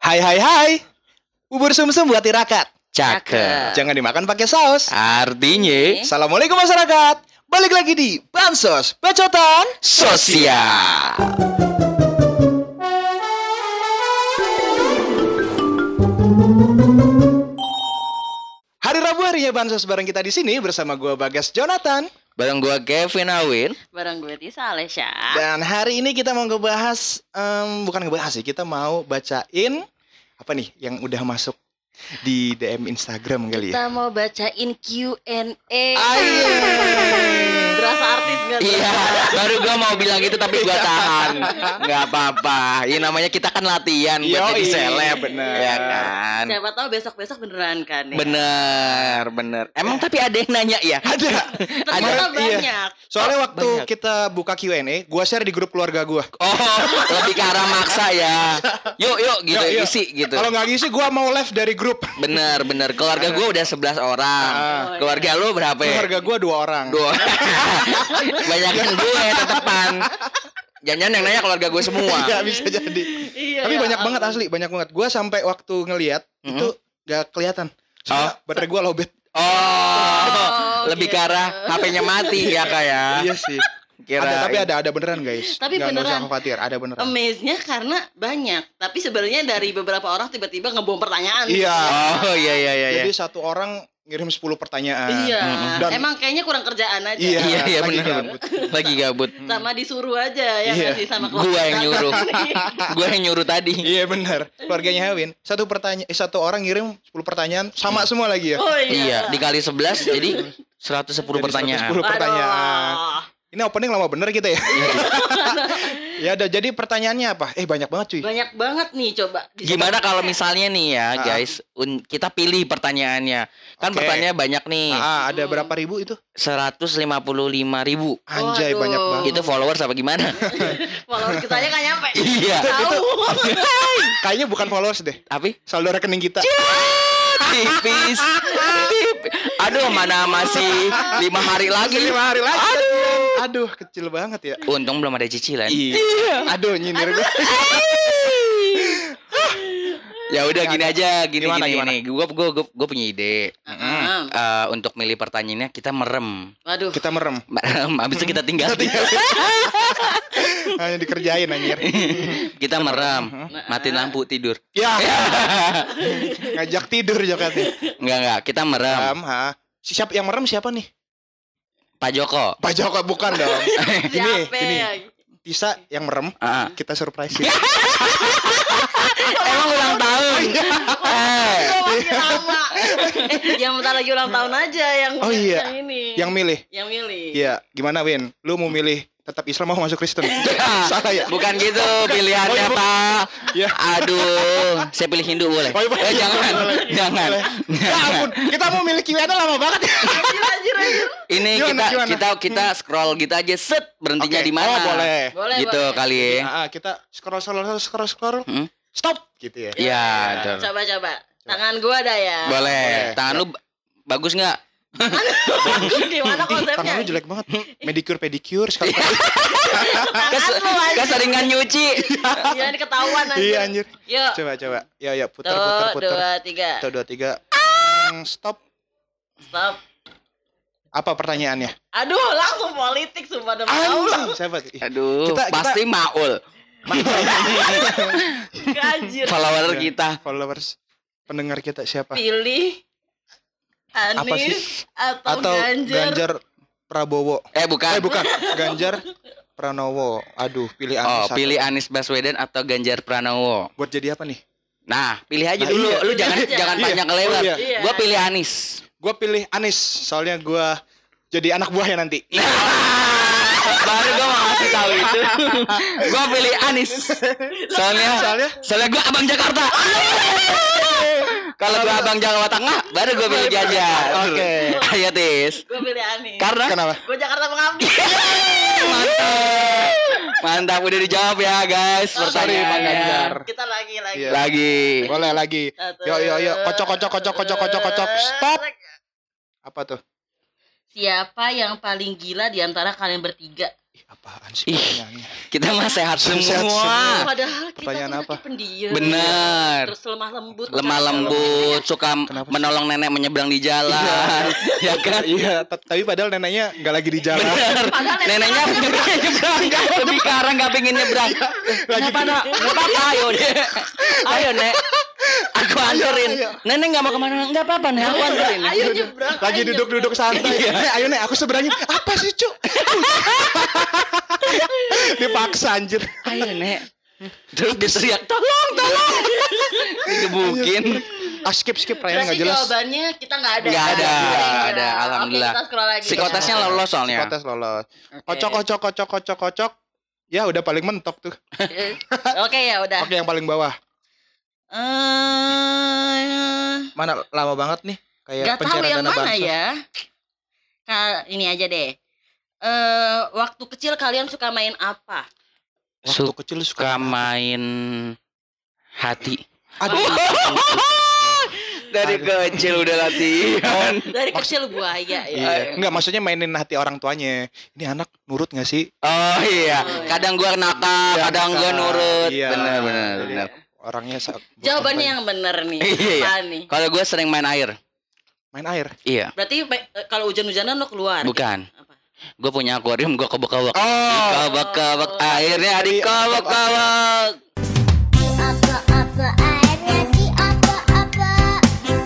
Hai hai hai. Bubur sumsum buat tirakat. Cakep. Jangan dimakan pakai saus. Artinya Assalamualaikum masyarakat. Balik lagi di Bansos Bacotan sosial. Harinya Bansos bareng kita di sini bersama gua Bagas Jonathan Bareng gua Kevin Awin. Barang gue Tisa Alesya. dan hari ini kita mau ngebahas em, bukan ngebahas sih, kita mau bacain apa nih yang udah masuk di DM Instagram kali ya. Kita mau bacain Q&A. Ayo. Berasa artis gak? Iya, baru gua mau bilang itu tapi gua tahan. Nggak apa-apa. Ini namanya kita kan latihan buat jadi Yoi, seleb, bener. Ya kan? Siapa tahu besok-besok beneran kan ya? Bener, bener. Emang tapi ada yang nanya ya? Ada. Ternyata Iya. banyak. Soalnya Oh, waktu banyak. kita buka Q&A, gua share di grup keluarga gua. Oh, lebih ke arah maksa ya. Yuk, yuk gitu, Yuk, yuk. isi gitu. Kalau nggak ngisi, gua mau live dari grup. Bener, bener. Keluarga gua udah 11 orang. Ah. Keluarga lu berapa ya? Keluarga gua dua orang. Dua. Banyakan gue tetepan. Jangan-jangan yang nanya keluarga gue semua. Iya bisa jadi. Iya, Tapi ya banyak banget asli, banyak banget. Gua sampai waktu ngelihat Mhm. itu nggak kelihatan. Soalnya baterai gua lowbat. Oh, Oh, lebih ke gitu. arah HP-nya mati ya kak ya. Iya sih. Kira. Ada, tapi ada ada beneran guys. Tapi Nggak- nggak usah beneran. khawatir, ada beneran. Amaze-nya karena banyak. Tapi sebenarnya dari beberapa orang tiba-tiba ngebom pertanyaan. Iya. Oh iya iya iya. Jadi iya. satu orang ngirim 10 pertanyaan. Iya. Dan- Emang kayaknya kurang kerjaan aja. Iya, Iya iya lagi benar. gabut. Lagi gabut. Sama disuruh aja ya Iya. nggak sih sama Gua yang nyuruh. Iya. Gue yang nyuruh tadi. Iya benar. Keluarganya Hawin, satu pertanyaan eh, satu orang ngirim 10 pertanyaan sama semua lagi ya. Oh Iya, iya. dikali 11 jadi 110 Jadi pertanyaan. 110 pertanyaan. Aduh. Ini opening lama bener kita ya. Iya, ya udah jadi pertanyaannya apa? Eh banyak banget cuy. Banyak banget nih coba. Gimana kalau misalnya nih ya Ah. guys, un- kita pilih pertanyaannya. Kan Oke. pertanyaannya banyak nih. Ah, ada berapa ribu itu? 155 ribu. Anjay Waduh. banyak banget. Itu followers apa gimana? Followers kita aja nggak nyampe. Iya. Tahu. Kayaknya bukan followers deh. Tapi Saldo rekening kita. tipis. Tipis. Aduh, mana masih lima hari lagi. Lima hari lagi. Aduh. Aduh, kecil banget ya. Untung belum ada cicilan. Iya. Aduh, nyindir gue. Ya udah gini aja, gini Gimana, gini gimana? nih. Gua gua gua, gua punya ide. Ah, Eh, untuk milih pertanyaannya kita merem. Waduh. Kita merem. Merem habis itu kita tinggal. Hanya dikerjain anjir. kita merem. Matiin lampu tidur. Ya. Ngajak tidur jokatnya. Enggak enggak, kita merem. Merem, ha. Si- Siapa yang merem siapa nih? Pak Joko. Pak Joko bukan dong. Gini, Siapa gini. ya? Tisa yang merem, Ah. kita surprise. Emang ulang tahun. Eh, Oh, makin lama. Eh, yang bentar lagi ulang tahun aja yang Oh, iya. yang ini. yang milih. yang milih. Iya, gimana Win? Lu mau milih tetap Islam mau masuk Kristen? Salah ya? Bukan gitu pilihannya, Oh, iya, Pak. Ya. Aduh, saya pilih Hindu boleh? Oh, iya. Eh, jangan. Boleh. Jangan. Boleh. Ya ampun, kita mau milih Q&A lama banget ya. Ini Gimana, kita gimana? kita kita scroll gitu aja set berhentinya Oke. di mana? Oh, boleh. Boleh, Gitu boleh. kali ya. Nah, kita scroll scroll scroll scroll. Hmm? Stop gitu ya. Iya, betul. Coba coba. Tangan gua ada ya. Boleh. Boleh. Tangan lu ba- bagus nggak? Gimana Ih, konsepnya? tangan lu jelek banget. Medicure pedicure sekali. Anjir. keseringan nyuci. Jangan ketahuan anjir. Iya anjir. Yuk. Coba coba. Ya ya putar Tuh, putar putar. dua, tiga. Satu dua tiga. Hmm, Stop. Stop. Apa pertanyaannya? Aduh, langsung politik sumpah demi Allah. Siapa? Aduh, Kita- kita- pasti Maul. Anjir. Follower Iya. kita. Followers pendengar kita siapa? Pilih Apa sih? Anies atau, Atau Ganjar. Ganjar Prabowo? Eh bukan. Eh bukan, Ganjar Pranowo. Aduh, pilih Oh, Anies. satu. pilih Anies Baswedan atau Ganjar Pranowo. Buat jadi apa nih? Nah, pilih aja Nah, dulu. iya. Lu Pilih jangan aja. jangan Iya. panjang lebar. Oh, iya. Iya. Gua pilih Anies. Gue pilih Anies, soalnya gue jadi anak buahnya nanti. Baru gua mau kasih tahu itu. gua pilih Anies. Soalnya Soalnya? soalnya gua abang Jakarta. Kalau gua abang Jawa Tengah, baru gua pilih Ganjar. Oke. Ayo Tis. Gue pilih Anies. Karena Kenapa? Gue Jakarta pengabdi. mantap. Mantap udah dijawab ya guys Sorry, Bang pertanyaannya. Ganjar. Kita lagi lagi. Iya. Lagi. Boleh lagi. Yo yo yo, kocok kocok kocok kocok kocok kocok. Stop. Apa tuh? Siapa yang paling gila di antara kalian bertiga? Ih, apaan sih Ih. pertanyaannya? Kita mah sehat Sehat semua. semua. Padahal kita Pertanyaan apa? pendiam. Bener. Terus lemah lembut. Lemah kan? lembut, suka Kenapa sih? menolong nenek menyeberang di jalan. ya kan? Iya, tapi padahal neneknya nggak lagi di jalan. Padahal Neneknya nyebrang, ke arah nggak pengen nyebrang. Kenapa nak? Nggak apa-apa, ayo deh. Ayo nek. Aku anterin. ayo. Nenek nggak mau ke mana? Nggak apa-apa nek. Aku anterin. Ayo nyebrang. lagi duduk-duduk santai. Iya. Eh, ayo nek, aku seberangin. Apa sih, Cuk? Dipaksa anjir. Ayo nek. Terus diteriak tolong tolong. Digebukin. Ah, skip skip pertanyaan Berarti nggak jelas. jawabannya kita nggak ada. Nggak ada, Nggak nggak ada, alhamdulillah. Oke, kita lagi. Psikotesnya ya. lolos soalnya. Psikotes lolos. Kocok kocok kocok kocok kocok. Ya udah paling mentok tuh. Oke ya udah. Oke yang paling bawah. Eh, Mana lama banget nih? Kayak Gak tahu yang dana mana bansos. ya. Ka- ini aja deh. Eh, waktu kecil kalian suka main apa? Waktu Suka kecil suka main hati. Aduh. Dari Aduh. kecil udah latihan. Dari kecil buaya ya. Iya. Enggak maksudnya mainin hati orang tuanya. Ini anak nurut gak sih? Oh iya, Oh, iya. kadang gua nakal, Iya, kadang gua nurut. Iya. Benar benar benar. Orangnya Jawabannya yang bener nih. Iya, iya. Nih? Kalau gua sering main air. main air. Iya, Berarti eh, kalau hujan-hujanan lo keluar. bukan. gitu? Apa? Gue punya akuarium, gue kebek-kebek. Oh. Kebek-kebek airnya dikebek-kebek. Apa-apa airnya di apa-apa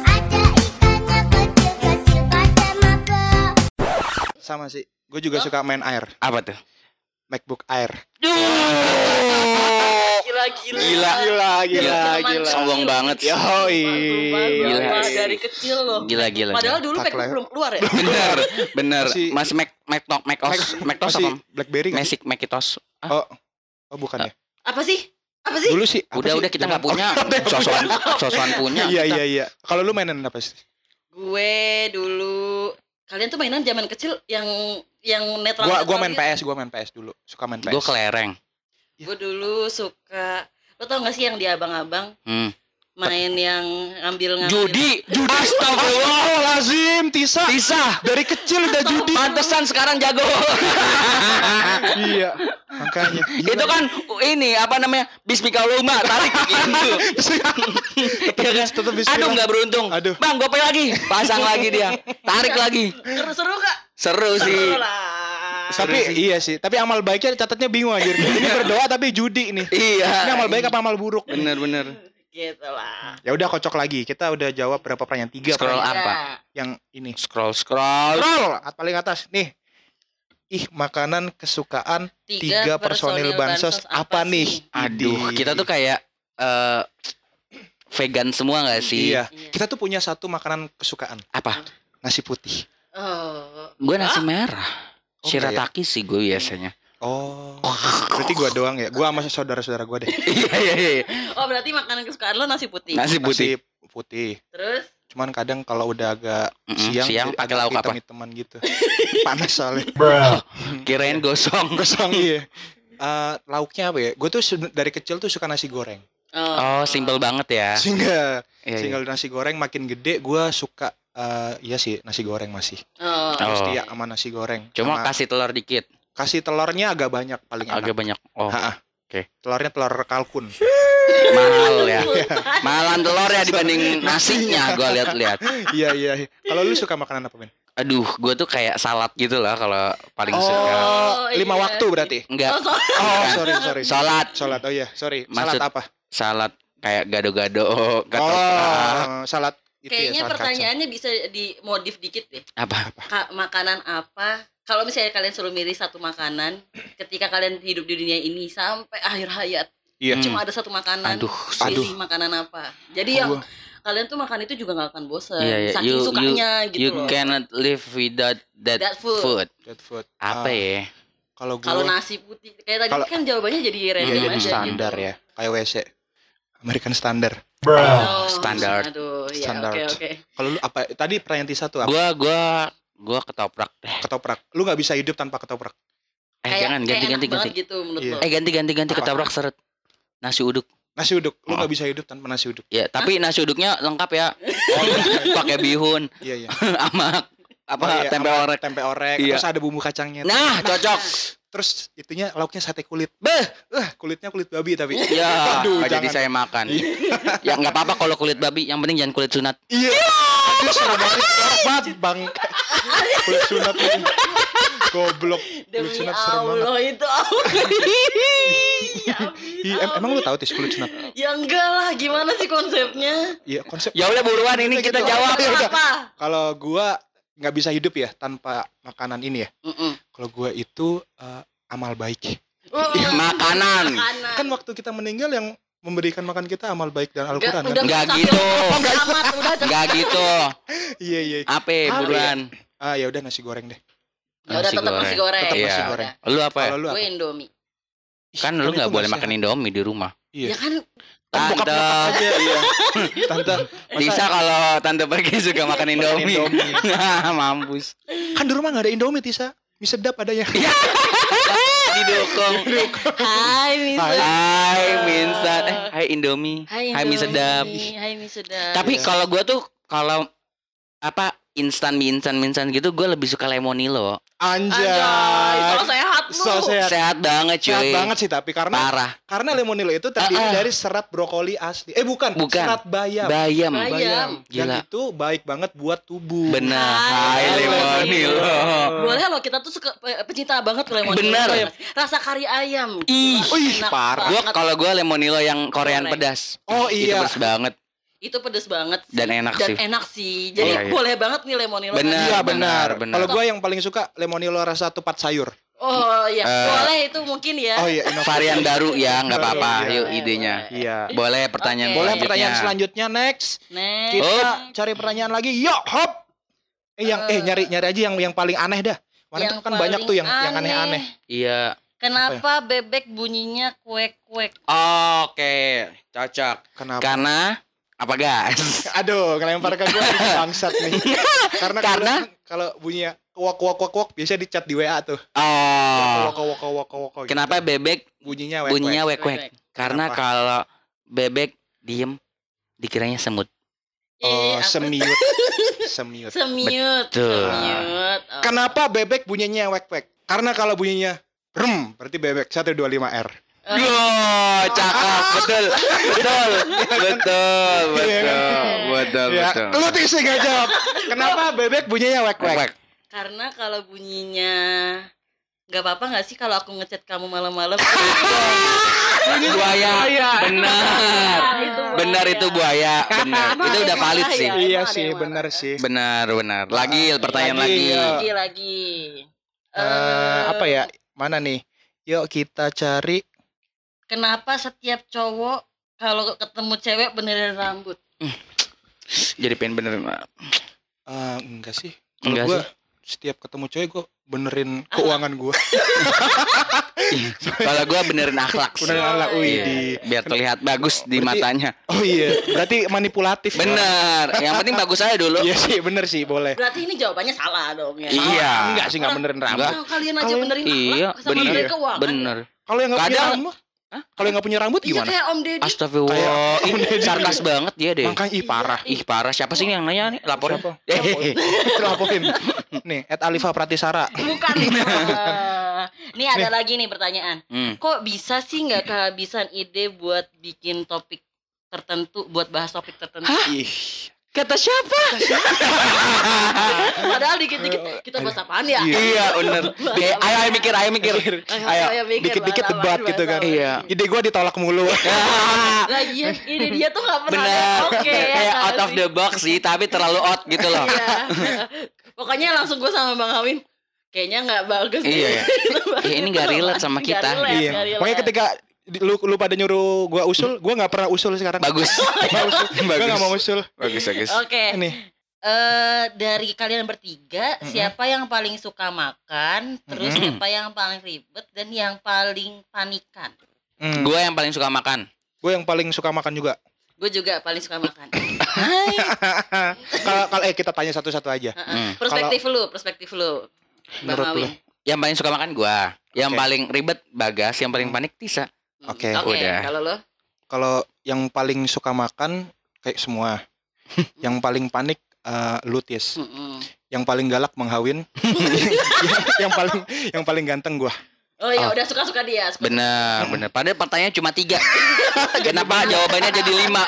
Ada ikannya kecil-kecil pada mapa Sama sih. Gue juga Oh. suka main air. Apa tuh? MacBook Air. Gila-gila. Gila. Gila, gila, Zaman gila. Sombong banget. Yoi. Gila. Gila. Dari kecil loh. Gila gila. Padahal gila. dulu Macbook lah. belum keluar ya. Bener, bener. Masih- Masih Mac Mac Mac Mac Mac apa? Blackberry? Magic Macintosh. Oh. Oh, bukan ya? Apa sih? Apa sih? Dulu sih. Udah sih? udah kita nggak punya. Sosokan sosokan punya. Iya, iya, iya. Kalau lu mainin apa sih? Gue dulu kalian tuh mainan zaman kecil yang yang netral Gua gua main PS, gua main PS dulu. Suka main PS. Gue kelereng. Gue dulu suka lo tau gak sih yang di abang-abang Hmm. main yang ngambil ngambil Judi. Judi. Astagfirullah. Astagfirullahalazim, Tisa. Bisa. Dari kecil udah judi. Pantesan sekarang jago. iya. Makanya. Itu kan ini apa namanya? Bismikallahumma tarik gitu. tetap tetap Aduh nggak beruntung. Aduh. Bang, gope lagi. Pasang lagi dia. Tarik lagi. seru-seru gak? Seru sih. Seru lah. Tapi iya sih, tapi amal baiknya catatnya bingung aja. Ini berdoa tapi judi nih. Iya. Ini amal baik apa amal buruk? Bener bener. gitu lah Ya udah kocok lagi. Kita udah jawab berapa pertanyaan? Tiga Scroll pertanyaan. apa? Yang ini. Scroll scroll. Scroll at paling atas nih. Ih, makanan kesukaan tiga, personil bansos apa, nih? Aduh, kita tuh kayak eh vegan semua nggak sih? Iya. Iya. Kita tuh punya satu makanan kesukaan, Apa? nasi putih. oh Gue nasi merah. Oh, Shirataki sih gue biasanya. Oh, berarti gua doang ya. Gua sama saudara-saudara gua deh. Iya iya iya. oh berarti makanan kesukaan lo nasi putih Nasi putih. Nasi putih. terus Cuman kadang kalau udah agak Mm-mm, siang, siang jadi pakai lauk apa? hitam-hitaman gitu. Panas soalnya. Kirain gosong. Gosong iya. Eh, lauknya apa ya? Gue tuh dari kecil tuh suka nasi goreng. oh, Oh, simple banget ya. Sehingga Iya, iya. sehingga nasi goreng makin gede gue suka eh iya sih nasi goreng masih. oh. Terus Oh. dia sama nasi goreng. Cuma Sama kasih telur dikit. kasih telurnya agak banyak paling enak. Agak banyak. Oh. Oke. Telurnya telur kalkun. mahal ya. Mahalan telur ya dibanding nasinya gue lihat-lihat. iya iya. iya. Kalau lu suka makanan apa, Ben? Aduh, gue tuh kayak salad gitu lah kalau paling Oh, suka. lima iya. waktu berarti. Enggak, oh, so- Oh, sorry sorry. Salat. Salat. Oh iya, sorry. Maksud- Salat apa? salad kayak gado-gado. Oh, salat itu ya, kayaknya kacang. pertanyaannya bisa dimodif dikit deh Apa? Ka- makanan apa kalau misalnya kalian suruh milih satu makanan ketika kalian hidup di dunia ini sampai akhir hayat Iya. Hmm. cuma ada satu makanan Aduh, pilih makanan apa jadi Oh, yang gua- kalian tuh makan itu juga nggak akan bosen Iya, iya. saking You- sukanya gitu you loh cannot live without that, That food. food. That food. Apa Ah, ya? Kalau gue kalau nasi putih kayak tadi Kalau- kan jawabannya jadi Iya, random jadi aja standar gitu. ya. Kayak WC. American standar. Oh, Standar. aduh ya Standar. oke oke Kalau lu apa tadi pertanyaan Tisa tuh apa? Gua gua gua ketoprak deh. Ketoprak. Lu nggak bisa hidup tanpa ketoprak. Eh kayak jangan ganti kayak ganti ganti. gitu menurut Iya. lo Eh ganti ganti ganti Apa? ketoprak seret. Nasi uduk. Nasi uduk. Lu Oh. nggak bisa hidup tanpa nasi uduk. Ya, tapi nasi uduknya lengkap ya. Pakai bihun Iya iya. sama apa Oh, iya, tempe orek. tempe orek Iya. terus ada bumbu kacangnya Nah, cocok. Terus itunya lauknya sate kulit Beh, eh kulitnya kulit babi tapi ya, Aduh, nggak jadi saya makan. ya nggak apa-apa kalau kulit babi, yang penting jangan kulit sunat. iya aduh serem banget jorok banget bang kulit sunat ini goblok kulit Demi sunat serem banget Allah itu Allah. Ya, Iya, em- emang lu tahu tis kulit sunat Ya enggak lah, gimana sih konsepnya? iya konsep Ya udah buruan ini Gitu. kita jawab. Ya udah. Apa? kalau gua nggak bisa hidup ya tanpa makanan ini ya Mm-mm. kalau gua itu eh, amal baik Uh, Makanan. makanan. kan waktu kita meninggal yang memberikan makan kita amal baik dan Enggak, Al-Quran udah kan? Nggak tapi gitu. udah amat, udah Nggak gitu. iya iya Apa Apa buruan? ah ya udah nasi goreng deh Ya udah Nasi tetap nasi goreng. Tetap nasi Ya goreng. Lu apa? ya? lu Gue apa? Indomie. Ih, Kan lu nggak boleh makan Indomie di rumah. iya Ya kan Kan Tante. aja iya tante Bisa kalau tante pergi suka makan Indomie. Indomie. Mampus. kan di rumah nggak ada Indomie Tisa mie sedap adanya Didukung. Hai Misa. Hai. Minsan. Eh, hai Indomie. Hai, Hai mie sedap. Hai mie sedap. Tapi kalau gua tuh kalau apa instan mie instan mie instan gitu gue lebih suka lemonilo Anjay, anjay so sehat lu. So sehat. sehat banget cuy sehat banget sih tapi karena parah karena lemonilo itu terdiri Ah, ah. dari serat brokoli asli eh bukan, Bukan. serat bayam bayam Bayam. bayam Gila. dan itu baik banget buat tubuh bener Hai, hai lemonilo Boleh loh kita tuh suka pe- pecinta banget ke lemon. Bener. Rasa kari ayam. Ih, ih, parah. gue banget. kalau gue lemonilo yang Korean pedas Oh, itu iya. pedas banget itu pedes banget sih. Dan enak dan sih. enak sih jadi Iya, iya. boleh banget nih lemonilo Bener. iya benar, benar, benar. kalau gue yang paling suka lemonilo rasa tupat sayur oh iya Eh. boleh itu mungkin ya oh iya varian baru ya nggak apa-apa iya. yuk idenya iya boleh pertanyaan Oke. boleh pertanyaan selanjutnya next Next. kita cari pertanyaan lagi yuk hop eh yang eh Eh. nyari nyari aja yang yang paling aneh dah Mana Yang tuh kan banyak tuh yang yang aneh. aneh-aneh iya kenapa bebek bunyinya kuek kuek oke cocok kenapa karena apa guys? Aduh ngelempar ke gue bangsat nih. Karena Karena? kalau- bunyinya wok wok wok wok biasa di chat di WA tuh. Oh. Wok kenapa bebek bunyinya wek bunyinya wek. wek wek karena kalau bebek diem dikiranya semut. Ih, oh aku- semiut. Semiut. Semiut Betul. semiut. Oh. kenapa bebek bunyinya wek wek karena kalau bunyinya rem berarti bebek. 125 Eh, Oh, cakep, betul, betul, betul, betul, betul, betul. lu sih nggak jawab. Kenapa bebek bunyinya wek wek? Wek. karena kalau bunyinya nggak apa-apa nggak sih kalau aku ngechat kamu malam-malam? Buaya, benar, itu benar itu buaya, benar, itu udah valid sih. ya? iya sih benar sih. Benar, benar. Lagi pertanyaan Lagi, lagi. lagi lagi. Eh, apa ya? Mana nih? Yuk kita cari kenapa setiap cowok kalau ketemu cewek beneran rambut Jadi pengen bener. Eh, enggak sih kalau Enggak gue sih. setiap ketemu cewek gue benerin keuangan gue Kalau gua benerin akhlak. benerin alat wih Iya, di Biar terlihat bagus di Berarti- matanya. oh iya berarti manipulatif. Bener. Yang penting bagus aja dulu. iya sih bener sih boleh berarti ini jawabannya salah dong ya Iya. enggak sih enggak benerin rambut kalian aja benerin Iya, akhlak sama bener. benerin keuangan Bener. kalau yang nggak punya rambut kalau yang nggak punya rambut iya gimana kayak Om Deddy Astagfirullah. Ih, sarkas banget dia deh. makanya ih parah Ih parah. Siapa sih yang nanya nih? Laporin. Siapa? Hehehe. laporin nih at Alifa Pratisara bukan Eh, ini ada lagi nih pertanyaan Hmm. kok bisa sih nggak kehabisan ide buat bikin topik tertentu buat bahas topik tertentu ih Kata siapa? padahal dikit-dikit kita bahas apaan ya Iya. iya bener. Kayak, ayo ayo mikir, ayo mikir. ayo mikir, dikit-dikit debat gitu kan. Iya. ide gue ditolak mulu Nah, iya, ini dia tuh gak pernah Bener. oke ya Kayak out of the box sih, tapi terlalu out gitu loh. Iya. Pokoknya langsung gue sama Bang Amin kayaknya nggak bagus. Iya, iya. Eh, ini nggak relate sama kita. relate, iya makanya ketika lu lu pada nyuruh gue usul gue nggak pernah usul sekarang Bagus. Gue Bagus. nggak mau usul Bagus, bagus. Oke, ini eh dari kalian bertiga Mm-mm. siapa yang paling suka makan, terus Mm-mm. siapa yang paling ribet dan yang paling panikan? hmm. Gue yang paling suka makan. gue yang paling suka makan juga Gue juga paling suka makan. kalau kalau eh kita tanya satu-satu aja Hmm. Perspektif lu, perspektif lu. Bang Menurut lu? Yang paling suka makan gue. Yang Oke. paling ribet Bagas, yang paling panik Tisa. Hmm. Oke, Oke, udah. kalau lo? kalau yang paling suka makan kayak semua yang paling panik eh, lu Tis Mm-mm. yang paling galak menghawin. yang, yang paling yang paling ganteng gua. Oh ya Oh. udah suka-suka dia. Suka Bener, bener. Padahal pertanyaan cuma tiga. Kenapa jawabannya jadi lima?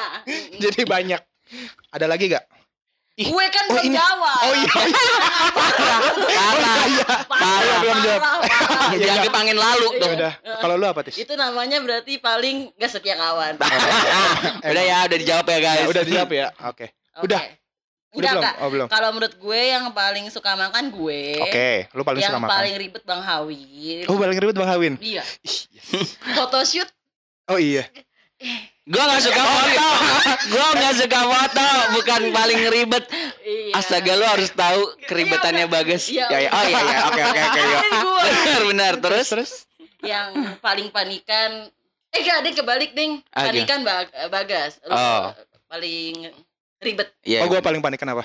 Jadi banyak. Ada lagi gak? Ih, Gue kan oh, belum jawab. Oh iya. Parah, parah. Parah, belum jawab. parah. Iya, Dianggap angin lalu dong. udah. Kalau lu apa, Tis? Itu namanya berarti paling gak setia kawan. Udah ya, udah dijawab ya guys. Ya, udah dijawab ya. Oke. Udah. Udah Enggak, belum? Oh, belum. Kalau menurut gue yang paling suka makan gue. Oke, lu paling yang suka makan. paling ribet Bang Hawin. Oh, paling ribet Bang Hawin. Iya. Ih, Photoshoot Oh iya. Gua gak suka foto. Gua gak suka foto, bukan paling ribet. Iya. Astaga lu harus tahu keribetannya bagus. Iya. Ya, ya. Oh iya ya. Oke oke oke. gue Benar benar. Terus Terus? yang paling panikan eh enggak deh kebalik ding Ah, panikan bag, bagas Lu Oh. paling ribet Iya. Oh, gua paling panik kenapa?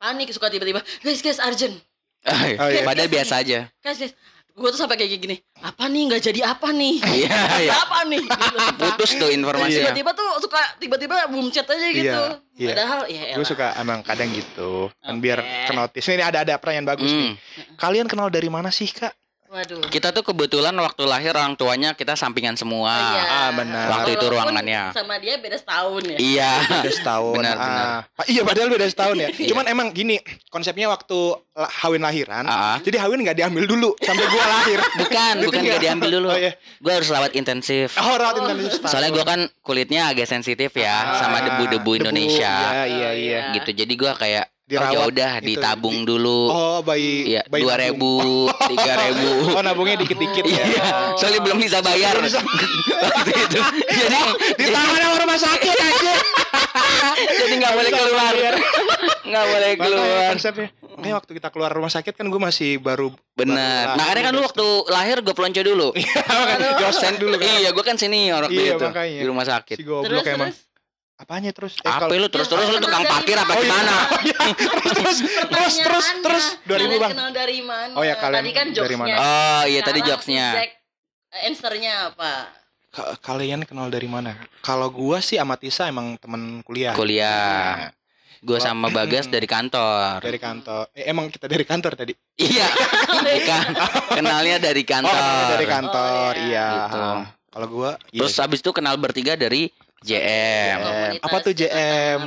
panik suka tiba-tiba guys guys urgent Oh, iya. Padahal biasa aja. guys guys gue tuh sampai kayak gini apa nih nggak jadi apa nih Iya iya. apa nih gitu. Putus tuh informasinya. tiba-tiba tuh suka tiba-tiba boom chat aja gitu Iya, iya. padahal ya Gue suka emang kadang gitu. Kan Oke. biar kenotis. Ini ada ada pertanyaan bagus nih. Hmm. Kalian kenal dari mana sih, Kak? Waduh Kita tuh kebetulan waktu lahir orang tuanya kita sampingan semua. Iya. ah, benar. Waktu itu ruangannya. sama dia beda setahun ya Iya. Beda setahun. Benar, ah. benar. Ah, iya, padahal beda setahun ya. Iya. Cuman emang gini, konsepnya waktu la- Hawin lahiran, Ah, jadi Hawin nggak diambil dulu sampai gua lahir. Bukan, bukan Ditinggal. gak diambil dulu. Oh iya. Gue harus lewat intensif. Oh, rawat Oh. intensif setahun. Soalnya gue kan kulitnya agak sensitif ya Ah, sama debu-debu Indonesia. Iya, iya, iya. Oh, Gitu. Jadi gue kayak oh, Dirawat ya udah gitu. ditabung dulu. Oh, bayi Iya, bayi dua nabung. ribu, tiga ribu. Oh, nabungnya dikit-dikit ya. Iya, soalnya belum bisa bayar Belum bisa. waktu itu. Jadi Ditahan sama rumah sakit aja. jadi nggak boleh keluar, nggak boleh Makanya keluar. konsepnya. Makanya waktu kita keluar rumah sakit kan gue masih baru Bener. baru Makanya kan lu waktu lahir gue pelonco dulu. Makanya dosen dulu kan. Iya, gue kan senior waktu Iya, itu makanya. di rumah sakit. Si terus goblok emang. terus Apanya terus? Eh, Apa lu terus terus lu tukang parkir apa Oh, iya. gimana? terus terus terus terus terus 2000 Kalian bang. kenal dari mana? Oh ya, kalian Tadi kan dari mana? Oh iya tadi jokesnya. eh, answernya apa? Ka- kalian kenal dari mana? Kalau gua sih sama Tisa emang temen kuliah. Kuliah. Gue Gua- sama Bagas dari kantor. Dari kantor. Eh, emang kita dari kantor tadi. Iya, bukan. Kenalnya dari Oh, kantor. kenalnya dari kantor. Oh, iya. Gitu. Kalau gua Terus iya. abis itu kenal bertiga dari JM. Komunitas Apa tuh JM?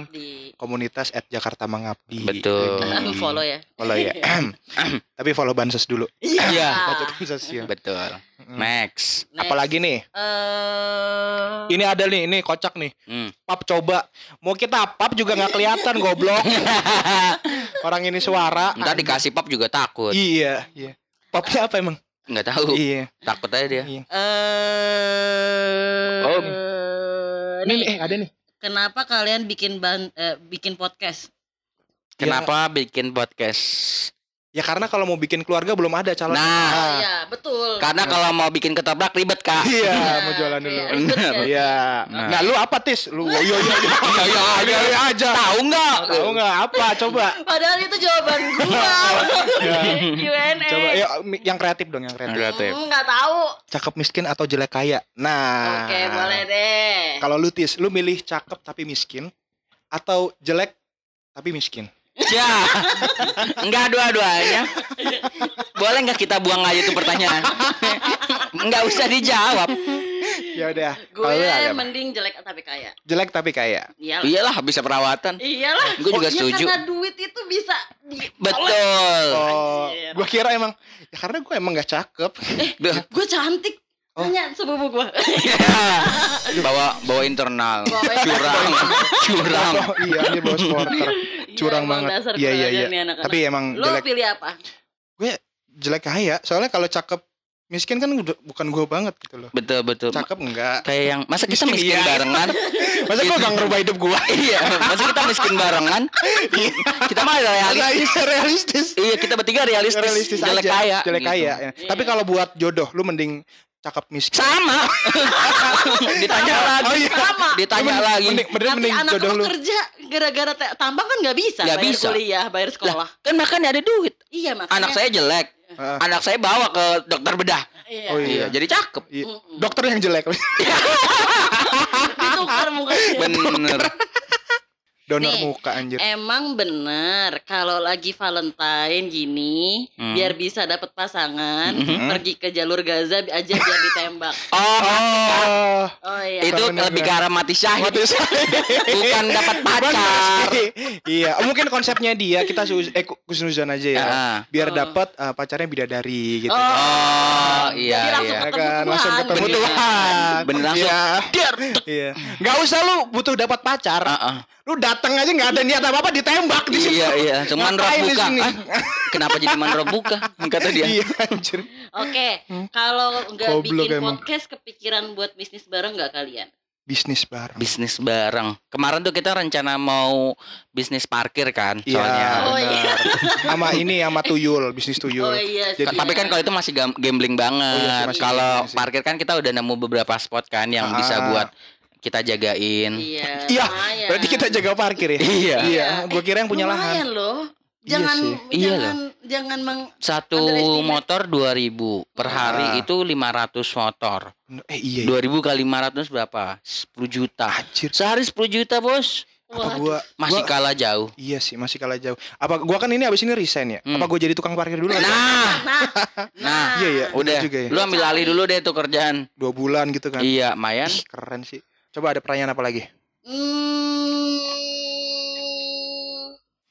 Komunitas at Jakarta Mengabdi. Betul. Jadi, Follow ya. Follow ya. Tapi follow bansos dulu. Iya. Baca bansos ya. Betul. Mm. Next. Next. Apalagi nih? Eh, Ini ada nih, ini kocak nih. Hmm. Pap coba. Mau kita pap juga nggak kelihatan goblok. Orang ini suara. Ntar dikasih pap juga takut. Iya, iya. Papnya apa emang? Nggak tahu. Iya. Takut aja dia. iya. Ini nih, nih, eh ada nih. kenapa kalian bikin ban, eh, bikin podcast? Kenapa bikin podcast? Ya karena kalau mau bikin keluarga belum ada calon. Nah, Oh, iya, betul. Karena kalau mau bikin ketoprak ribet kak. Iya, Iya, mau jualan dulu. Bener. kan? Iya. Nah. Nah, lu apa tis? Lu iya iya iya. Iya, iya, Iya, iya aja. Tahu nggak? Tahu nggak apa? Coba. Padahal itu jawaban gua. Ya. Q&A. Coba yuk yang kreatif dong, yang kreatif. Kreatif. Hmm, nggak tahu. Cakep miskin atau jelek kaya? Nah. Oke, boleh deh. Kalau lu tis, lu milih cakep tapi miskin atau jelek tapi miskin? Ya, enggak dua-duanya. Boleh nggak kita buang aja tuh pertanyaan? Enggak usah dijawab. Ya udah. Gue mending jelek tapi kaya. jelek tapi kaya. Iyalah. Iyalah bisa perawatan. Iyalah. Gue juga Ya, setuju. Karena duit itu bisa di- Betul. Oh, gua kira emang ya karena gua emang gak cakep. Duh. Gue cantik. Oh. Tanya sepupu gue. bawa bawa internal. Bawa Curang. Curang. Oh, iya, ini bos supporter. Curang banget. Iya, iya, iya. Tapi emang Lo jelek pilih apa? jelek kaya. Soalnya kalau cakep miskin kan udah- bukan gua banget gitu loh. Betul betul. Cakep enggak. Kayak yang masa kita Miskin, miskin iya. barengan? Masa gua gak ngerubah hidup gua? iya, masa kita miskin barengan? kita mah realistis. Masa realistis. Iya, kita bertiga realistis. Realistis jelek aja. kaya. Jelek gitu. kaya. ya. Iya. Tapi kalau buat jodoh lu mending cakep miskin. Sama. Ditanya lagi. Oh iya. Sama. Ditanya Mending- lagi. Mending, mending, mending anak jodoh lu. kerja gara-gara tambang kan nggak bisa Nggak bayar bisa. kuliah, bayar sekolah. Kan makanya ada duit. Iya makanya. Anak saya jelek. Heeh. Anak saya bawa ke dokter bedah. Iya. Oh, Iya, Iya. jadi cakep. Iya. Dokter yang jelek. Ditukar mukanya. Bener. Donor Nih, muka anjir. Emang bener kalau lagi Valentine gini Hmm. biar bisa dapat pasangan Mhm. pergi ke jalur Gaza aja biar ditembak. Oh, Oh, Oh iya. itu bener, lebih ke arah mati syahid. mati saya. Bukan dapat pacar. iya, mungkin konsepnya dia kita su eh ku- kusnuzon aja ya. Ah. Biar Oh. dapat eh, pacarnya bidadari gitu. Oh, Oh, iya, Jadi langsung iya. Ya ketemu kan, langsung ketemu. Tuhan. Bener langsung. Iya. Dar. Iya. Gak usah lu butuh dapat pacar. Ah, ah. Lu datang aja nggak ada niat apa apa ditembak di situ. Iya, iya. Cuman di buka. Ah, kenapa jadi manroh buka? Kata dia. Iya anjir. Oke, kalau nggak Hmm. Goblok bikin emang. podcast kepikiran buat bisnis bareng nggak kalian? Bisnis bareng. Bisnis bareng. Kemarin tuh kita rencana mau bisnis parkir kan, Iya. soalnya. Oh, iya. Sama ini sama tuyul, bisnis tuyul. Oh iya. Jadi-. Tapi kan kalau itu masih gam- gambling banget. Oh, iya masih kalau parkir kan kita udah nemu beberapa spot kan yang Ah. bisa buat kita jagain. Iya. Iya. Berarti kita jaga parkir ya? Iya. Iya, gua kira yang punya lumayan lahan. loh. Iya Jangan. Iya jangan jangan meng Satu motor 2000 per hari Ah. itu 500 motor. Eh iya. 2000 kali 500 berapa? 10 juta. Anjir. Sehari 10 juta, Bos. Apa Wah, gua Masih gua- kalah jauh. Iya sih, masih kalah jauh. Apa gua kan ini abis ini resign ya? Hmm. Apa gua jadi tukang parkir dulu? aja? Nah, Nah, Nah, Iya, iya. udah. juga ya. Lu ambil alih dulu deh tuh kerjaan. Dua bulan gitu kan? Iya, Mayan. Ih, keren sih. Coba ada pertanyaan apa lagi? Hmm.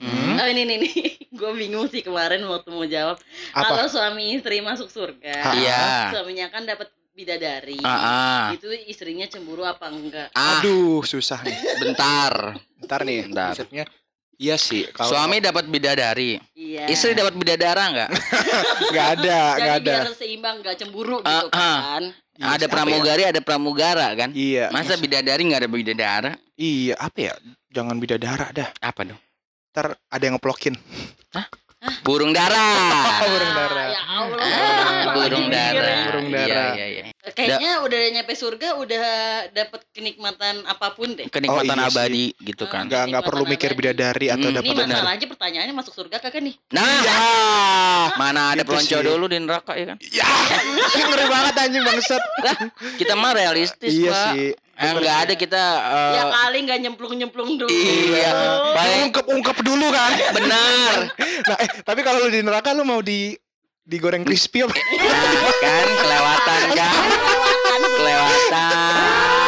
Hmm? Oh ini nih nih, gue bingung sih kemarin waktu mau jawab. Kalau suami istri masuk surga. Iya. suaminya kan dapat bidadari. Ah, ah. Itu istrinya cemburu apa enggak? Ah, Aduh, susah nih. bentar. Ntar nih, Bentar. konsepnya. Iya sih. Kalau Suami dapat bidadari. Iya. Istri dapat bidadara enggak? nggak ada, nggak ada. biar seimbang nggak cemburu Ah, gitu ah. kan. Iya, ada apa ya? pramugari, ada pramugara kan? Iya. Masa bidadari nggak ada bidadara? Iya, apa ya? Jangan bidadara dah. Apa dong? Ntar ada yang ngeplokin. Burung dara. burung dara. Ah, Ya Allah. Ah, burung Lagi dara. mikirin. Burung Iya, dara. iya, iya. Kayaknya udah nyampe surga udah dapat kenikmatan apa pun deh. Kenikmatan Oh, iya sih. abadi gitu kan. Nggak nggak perlu Kenikmatan mikir abadi. bidadari atau Hmm. dapat Ini benar. masalahnya pertanyaannya masuk surga kagak nih? Nah, Ya. mana ada Gitu pelonco sih. dulu di neraka ya kan? Ya, ngeri banget anjing bangsat. Lah, kita mah realistis, Iya Pak. sih. Eh, nggak ada kita eh, ya kali nggak nyemplung-nyemplung dulu. Iya, baik. Ungkep-ungkep dulu kan. Benar. Nah, eh, tapi kalau lu di neraka lu mau di digoreng crispy apa? Nah, kan kelewatan kan? Kelewatan.